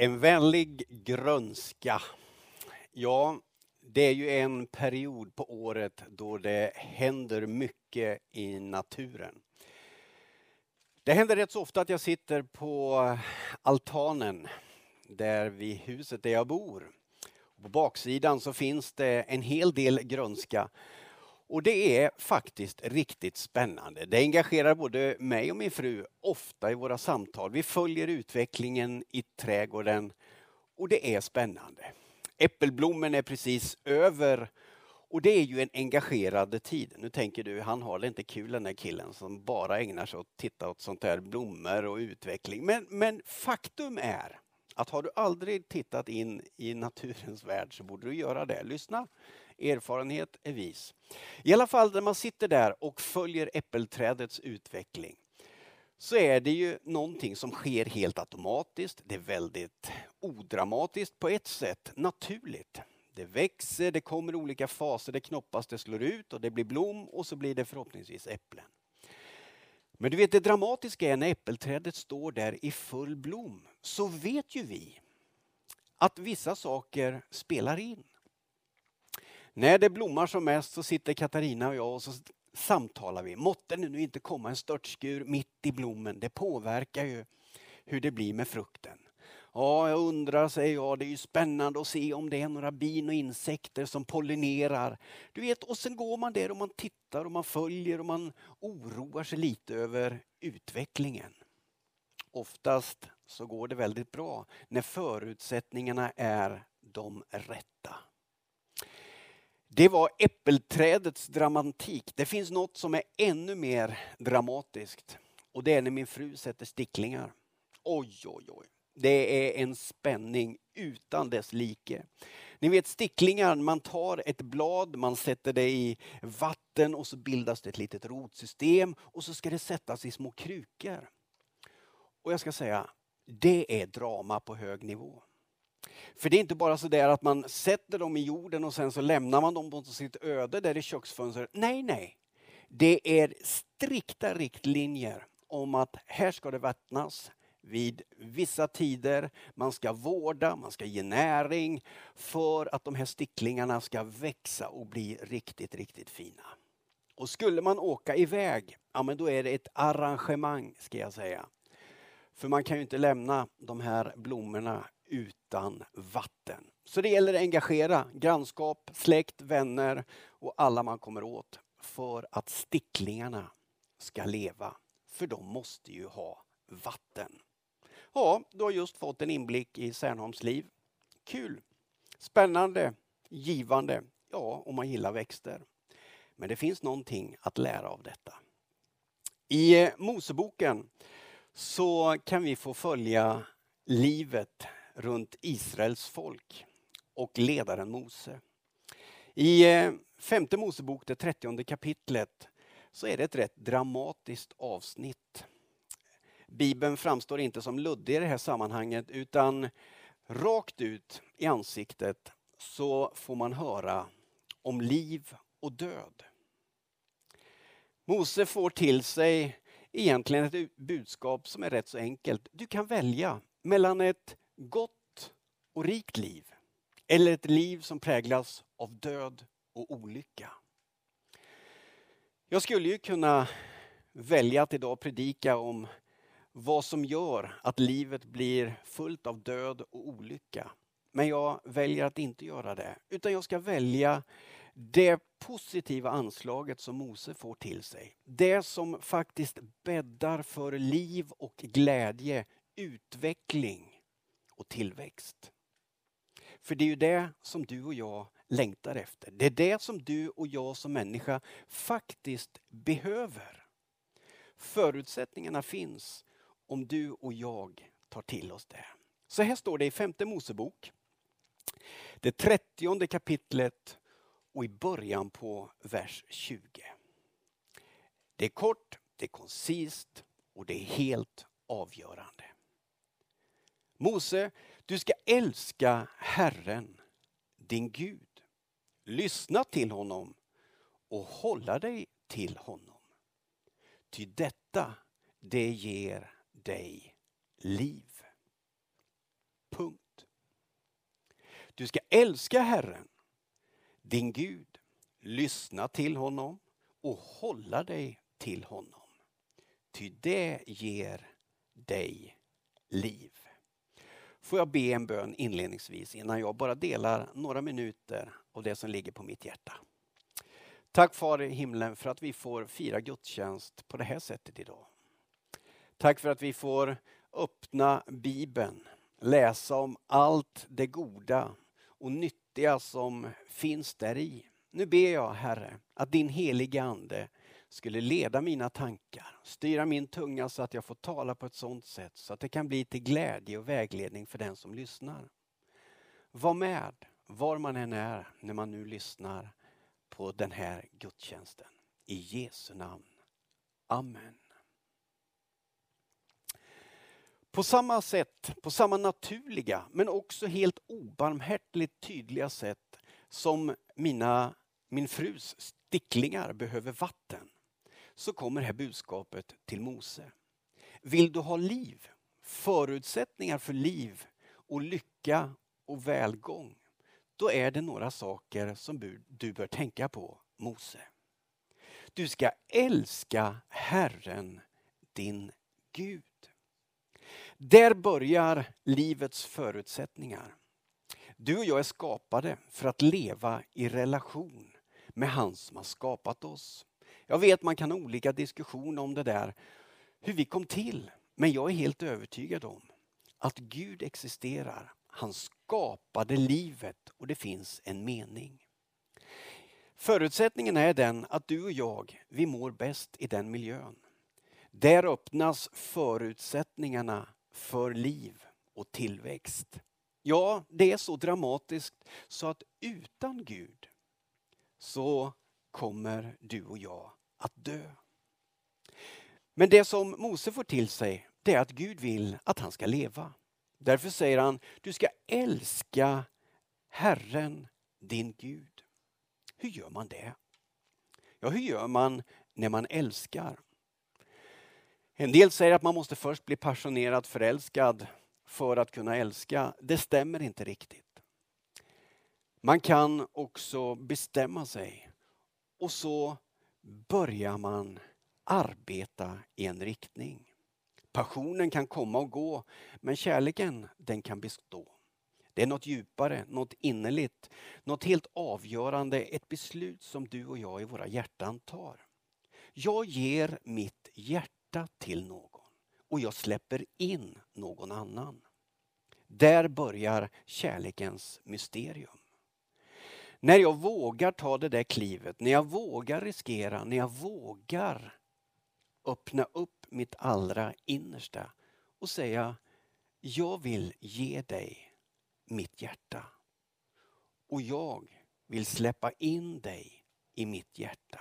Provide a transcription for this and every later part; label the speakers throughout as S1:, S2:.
S1: En vänlig grönska. Ja, det är ju en period på året då det händer mycket i naturen. Det händer rätt så ofta att jag sitter på altanen där vid huset där jag bor. På baksidan så finns det en hel del grönska och det är faktiskt riktigt spännande. Det engagerar både mig och min fru ofta i våra samtal. Vi följer utvecklingen i trädgården och det är spännande. Äppelblommen är precis över och det är ju en engagerad tid. Nu tänker du, han har det inte kul den där killen som bara ägnar sig åt att titta åt sånt där blommor och utveckling. Men, men faktum är att har du aldrig tittat in i naturens värld så borde du göra det. Lyssna Erfarenhet är vis. I alla fall när man sitter där och följer äppelträdets utveckling så är det ju någonting som sker helt automatiskt. Det är väldigt odramatiskt på ett sätt, naturligt. Det växer, det kommer olika faser, det knoppas, det slår ut och det blir blom och så blir det förhoppningsvis äpplen. Men du vet det dramatiska är när äppelträdet står där i full blom så vet ju vi att vissa saker spelar in. När det blommar som mest så sitter Katarina och jag och så samtalar vi. Måtte det nu inte komma en störtskur mitt i blommen. Det påverkar ju hur det blir med frukten. Ja, jag undrar, säger jag, det är ju spännande att se om det är några bin och insekter som pollinerar. Du vet, och sen går man där och man tittar och man följer och man oroar sig lite över utvecklingen. Oftast så går det väldigt bra när förutsättningarna är de rätta. Det var äppelträdets dramatik. Det finns något som är ännu mer dramatiskt. Och det är när min fru sätter sticklingar. Oj, oj, oj. Det är en spänning utan dess like. Ni vet sticklingar, man tar ett blad, man sätter det i vatten och så bildas det ett litet rotsystem och så ska det sättas i små krukor. Och jag ska säga, det är drama på hög nivå. För det är inte bara så där att man sätter dem i jorden och sen så lämnar man dem på sitt öde där i köksfönstret. Nej, nej. Det är strikta riktlinjer om att här ska det vattnas vid vissa tider. Man ska vårda, man ska ge näring för att de här sticklingarna ska växa och bli riktigt, riktigt fina. Och skulle man åka iväg, ja men då är det ett arrangemang ska jag säga. För man kan ju inte lämna de här blommorna utan vatten. Så det gäller att engagera grannskap, släkt, vänner och alla man kommer åt för att sticklingarna ska leva. För de måste ju ha vatten. Ja, du har just fått en inblick i Särnholms liv. Kul, spännande, givande, ja om man gillar växter. Men det finns någonting att lära av detta. I eh, Moseboken så kan vi få följa livet runt Israels folk och ledaren Mose. I eh, femte Mosebok, det trettionde kapitlet, så är det ett rätt dramatiskt avsnitt. Bibeln framstår inte som luddig i det här sammanhanget utan rakt ut i ansiktet så får man höra om liv och död. Mose får till sig egentligen ett budskap som är rätt så enkelt. Du kan välja mellan ett gott och rikt liv eller ett liv som präglas av död och olycka. Jag skulle ju kunna välja att idag predika om vad som gör att livet blir fullt av död och olycka. Men jag väljer att inte göra det. Utan jag ska välja det positiva anslaget som Mose får till sig. Det som faktiskt bäddar för liv och glädje, utveckling och tillväxt. För det är ju det som du och jag längtar efter. Det är det som du och jag som människa faktiskt behöver. Förutsättningarna finns om du och jag tar till oss det. Så här står det i femte Mosebok. Det trettionde kapitlet och i början på vers 20. Det är kort, det är koncist och det är helt avgörande. Mose, du ska älska Herren, din Gud. Lyssna till honom och hålla dig till honom. Ty detta, det ger dig liv. Punkt. Du ska älska Herren, din Gud, lyssna till honom och hålla dig till honom. Ty det ger dig liv. Får jag be en bön inledningsvis innan jag bara delar några minuter av det som ligger på mitt hjärta. Tack Far i himlen för att vi får fira gudstjänst på det här sättet idag. Tack för att vi får öppna Bibeln, läsa om allt det goda och nyttiga som finns där i. Nu ber jag Herre att din heliga Ande skulle leda mina tankar, styra min tunga så att jag får tala på ett sådant sätt så att det kan bli till glädje och vägledning för den som lyssnar. Var med var man än är när man nu lyssnar på den här gudstjänsten. I Jesu namn. Amen. På samma sätt, på samma naturliga men också helt obarmhärtigt tydliga sätt som mina, min frus sticklingar behöver vatten så kommer det här budskapet till Mose. Vill du ha liv, förutsättningar för liv och lycka och välgång, då är det några saker som du bör tänka på, Mose. Du ska älska Herren, din Gud. Där börjar livets förutsättningar. Du och jag är skapade för att leva i relation med han som har skapat oss. Jag vet man kan ha olika diskussioner om det där, hur vi kom till. Men jag är helt övertygad om att Gud existerar. Han skapade livet och det finns en mening. Förutsättningen är den att du och jag, vi mår bäst i den miljön. Där öppnas förutsättningarna för liv och tillväxt. Ja, det är så dramatiskt så att utan Gud så kommer du och jag att dö. Men det som Mose får till sig, det är att Gud vill att han ska leva. Därför säger han, du ska älska Herren, din Gud. Hur gör man det? Ja, hur gör man när man älskar? En del säger att man måste först bli passionerat förälskad för att kunna älska. Det stämmer inte riktigt. Man kan också bestämma sig och så börjar man arbeta i en riktning. Passionen kan komma och gå, men kärleken den kan bestå. Det är något djupare, något innerligt, något helt avgörande, ett beslut som du och jag i våra hjärtan tar. Jag ger mitt hjärta till någon och jag släpper in någon annan. Där börjar kärlekens mysterium. När jag vågar ta det där klivet, när jag vågar riskera, när jag vågar öppna upp mitt allra innersta och säga jag vill ge dig mitt hjärta. Och jag vill släppa in dig i mitt hjärta.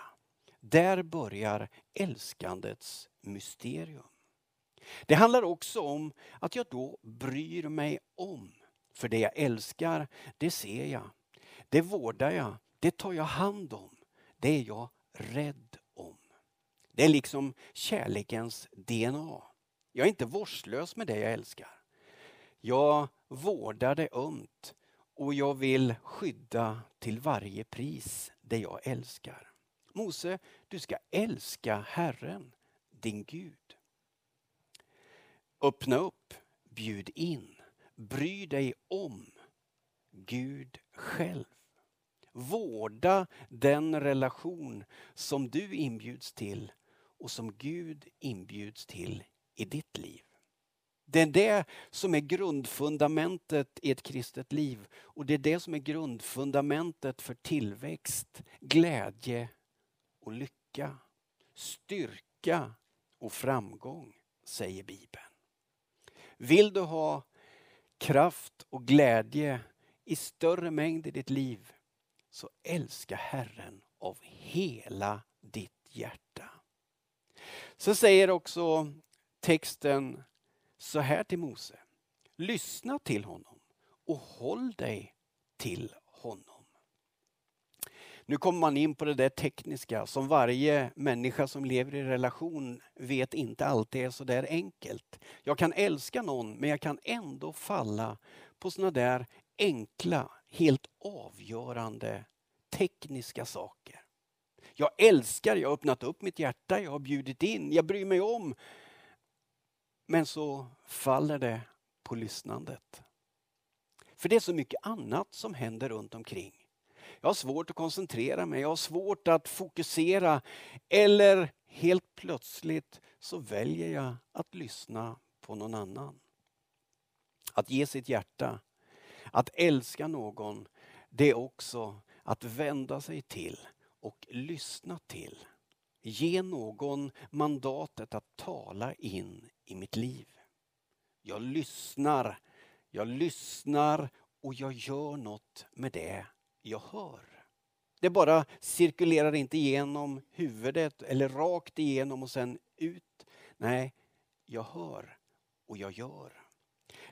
S1: Där börjar älskandets mysterium. Det handlar också om att jag då bryr mig om. För det jag älskar, det ser jag. Det vårdar jag, det tar jag hand om. Det är jag rädd om. Det är liksom kärlekens DNA. Jag är inte vårdslös med det jag älskar. Jag vårdar det ömt och jag vill skydda till varje pris det jag älskar. Mose, du ska älska Herren, din Gud. Öppna upp, bjud in, bry dig om Gud själv. Vårda den relation som du inbjuds till och som Gud inbjuds till i ditt liv. Det är det som är grundfundamentet i ett kristet liv och det är det som är grundfundamentet för tillväxt, glädje och lycka. Styrka och framgång, säger Bibeln. Vill du ha kraft och glädje i större mängd i ditt liv så älska Herren av hela ditt hjärta. Så säger också texten så här till Mose. Lyssna till honom och håll dig till honom. Nu kommer man in på det där tekniska som varje människa som lever i relation vet inte alltid är så där enkelt. Jag kan älska någon men jag kan ändå falla på såna där enkla, helt avgörande tekniska saker. Jag älskar, jag har öppnat upp mitt hjärta, jag har bjudit in, jag bryr mig om. Men så faller det på lyssnandet. För det är så mycket annat som händer runt omkring. Jag har svårt att koncentrera mig, jag har svårt att fokusera eller helt plötsligt så väljer jag att lyssna på någon annan. Att ge sitt hjärta, att älska någon, det är också att vända sig till och lyssna till. Ge någon mandatet att tala in i mitt liv. Jag lyssnar, jag lyssnar och jag gör något med det jag hör. Det bara cirkulerar inte igenom huvudet eller rakt igenom och sen ut. Nej, jag hör och jag gör.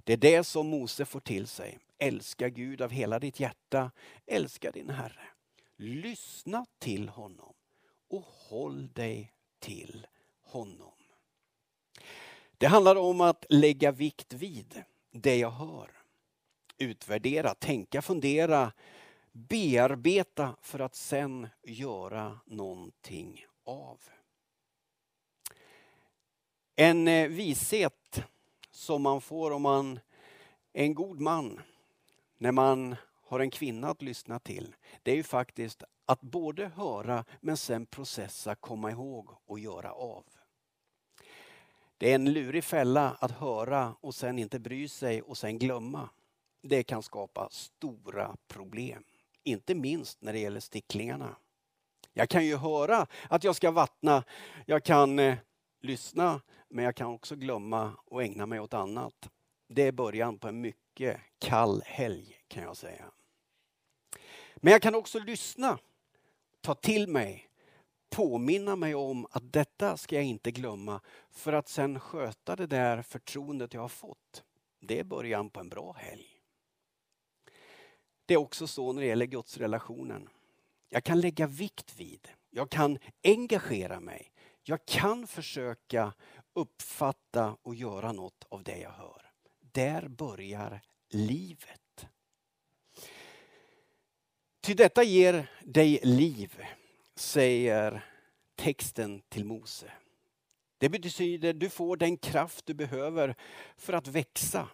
S1: Det är det som Mose får till sig. Älska Gud av hela ditt hjärta. Älska din Herre. Lyssna till honom och håll dig till honom. Det handlar om att lägga vikt vid det jag hör. Utvärdera, tänka, fundera, bearbeta för att sen göra någonting av. En eh, vishet som man får om man är en god man när man har en kvinna att lyssna till. Det är ju faktiskt att både höra men sen processa, komma ihåg och göra av. Det är en lurig fälla att höra och sen inte bry sig och sen glömma. Det kan skapa stora problem. Inte minst när det gäller sticklingarna. Jag kan ju höra att jag ska vattna, jag kan eh, lyssna men jag kan också glömma och ägna mig åt annat. Det är början på en mycket kall helg kan jag säga. Men jag kan också lyssna, ta till mig, påminna mig om att detta ska jag inte glömma för att sen sköta det där förtroendet jag har fått. Det är början på en bra helg. Det är också så när det gäller gudsrelationen. Jag kan lägga vikt vid, jag kan engagera mig, jag kan försöka uppfatta och göra något av det jag hör. Där börjar livet. Ty detta ger dig liv, säger texten till Mose. Det betyder att du får den kraft du behöver för att växa.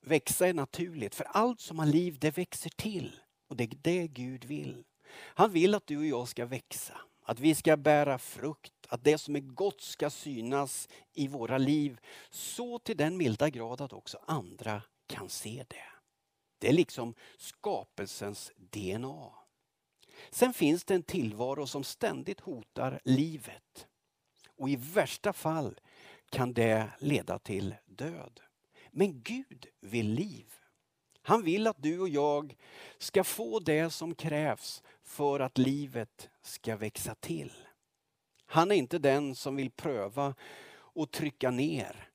S1: Växa är naturligt, för allt som har liv det växer till. Och det är det Gud vill. Han vill att du och jag ska växa, att vi ska bära frukt, att det som är gott ska synas i våra liv. Så till den milda grad att också andra kan se det. Det är liksom skapelsens DNA. Sen finns det en tillvaro som ständigt hotar livet. Och i värsta fall kan det leda till död. Men Gud vill liv. Han vill att du och jag ska få det som krävs för att livet ska växa till. Han är inte den som vill pröva och trycka ner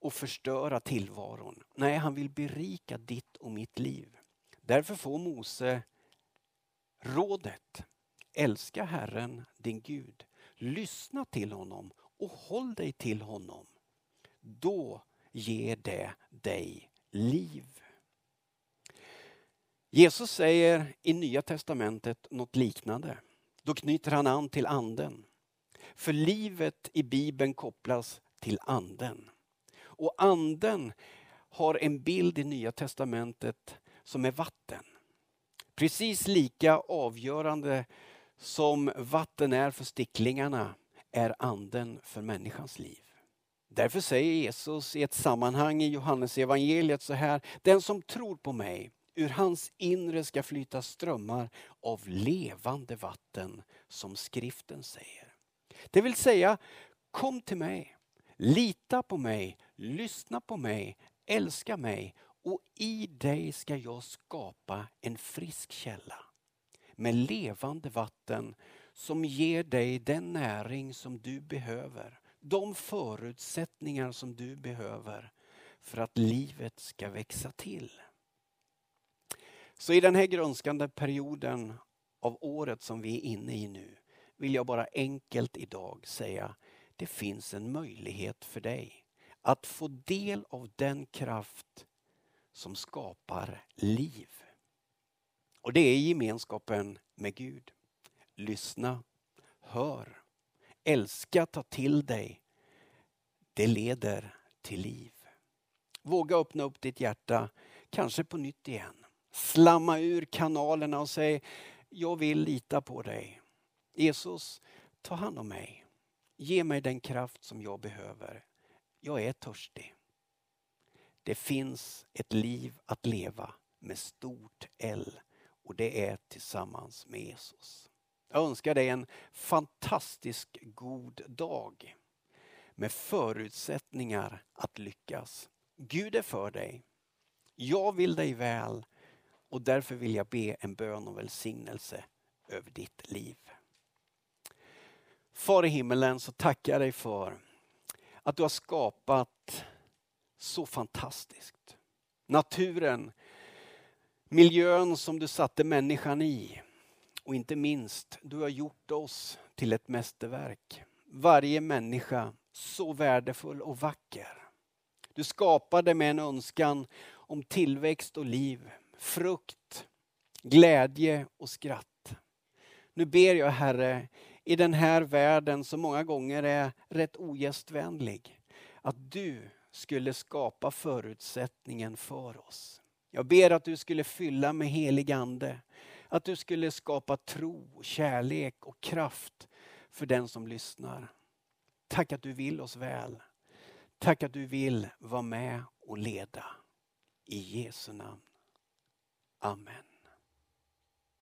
S1: och förstöra tillvaron. Nej, han vill berika ditt och mitt liv. Därför får Mose rådet, älska Herren din Gud. Lyssna till honom och håll dig till honom. Då ger det dig liv. Jesus säger i Nya Testamentet något liknande. Då knyter han an till anden. För livet i Bibeln kopplas till anden. Och anden har en bild i Nya Testamentet som är vatten. Precis lika avgörande som vatten är för sticklingarna är anden för människans liv. Därför säger Jesus i ett sammanhang i Johannes evangeliet så här. Den som tror på mig, ur hans inre ska flyta strömmar av levande vatten som skriften säger. Det vill säga, kom till mig, lita på mig, lyssna på mig, älska mig och i dig ska jag skapa en frisk källa med levande vatten som ger dig den näring som du behöver. De förutsättningar som du behöver för att livet ska växa till. Så i den här grönskande perioden av året som vi är inne i nu vill jag bara enkelt idag säga det finns en möjlighet för dig att få del av den kraft som skapar liv. Och det är gemenskapen med Gud. Lyssna, hör, älska, ta till dig. Det leder till liv. Våga öppna upp ditt hjärta, kanske på nytt igen. Slamma ur kanalerna och säg, jag vill lita på dig. Jesus, ta hand om mig. Ge mig den kraft som jag behöver. Jag är törstig. Det finns ett liv att leva med stort L och det är tillsammans med Jesus. Jag önskar dig en fantastisk god dag med förutsättningar att lyckas. Gud är för dig. Jag vill dig väl och därför vill jag be en bön och välsignelse över ditt liv. Far i himmelen så tackar jag dig för att du har skapat så fantastiskt. Naturen, miljön som du satte människan i och inte minst, du har gjort oss till ett mästerverk. Varje människa så värdefull och vacker. Du skapade med en önskan om tillväxt och liv, frukt, glädje och skratt. Nu ber jag Herre, i den här världen som många gånger är rätt ogästvänlig, att du skulle skapa förutsättningen för oss. Jag ber att du skulle fylla med helig ande, att du skulle skapa tro, kärlek och kraft för den som lyssnar. Tack att du vill oss väl. Tack att du vill vara med och leda. I Jesu namn. Amen.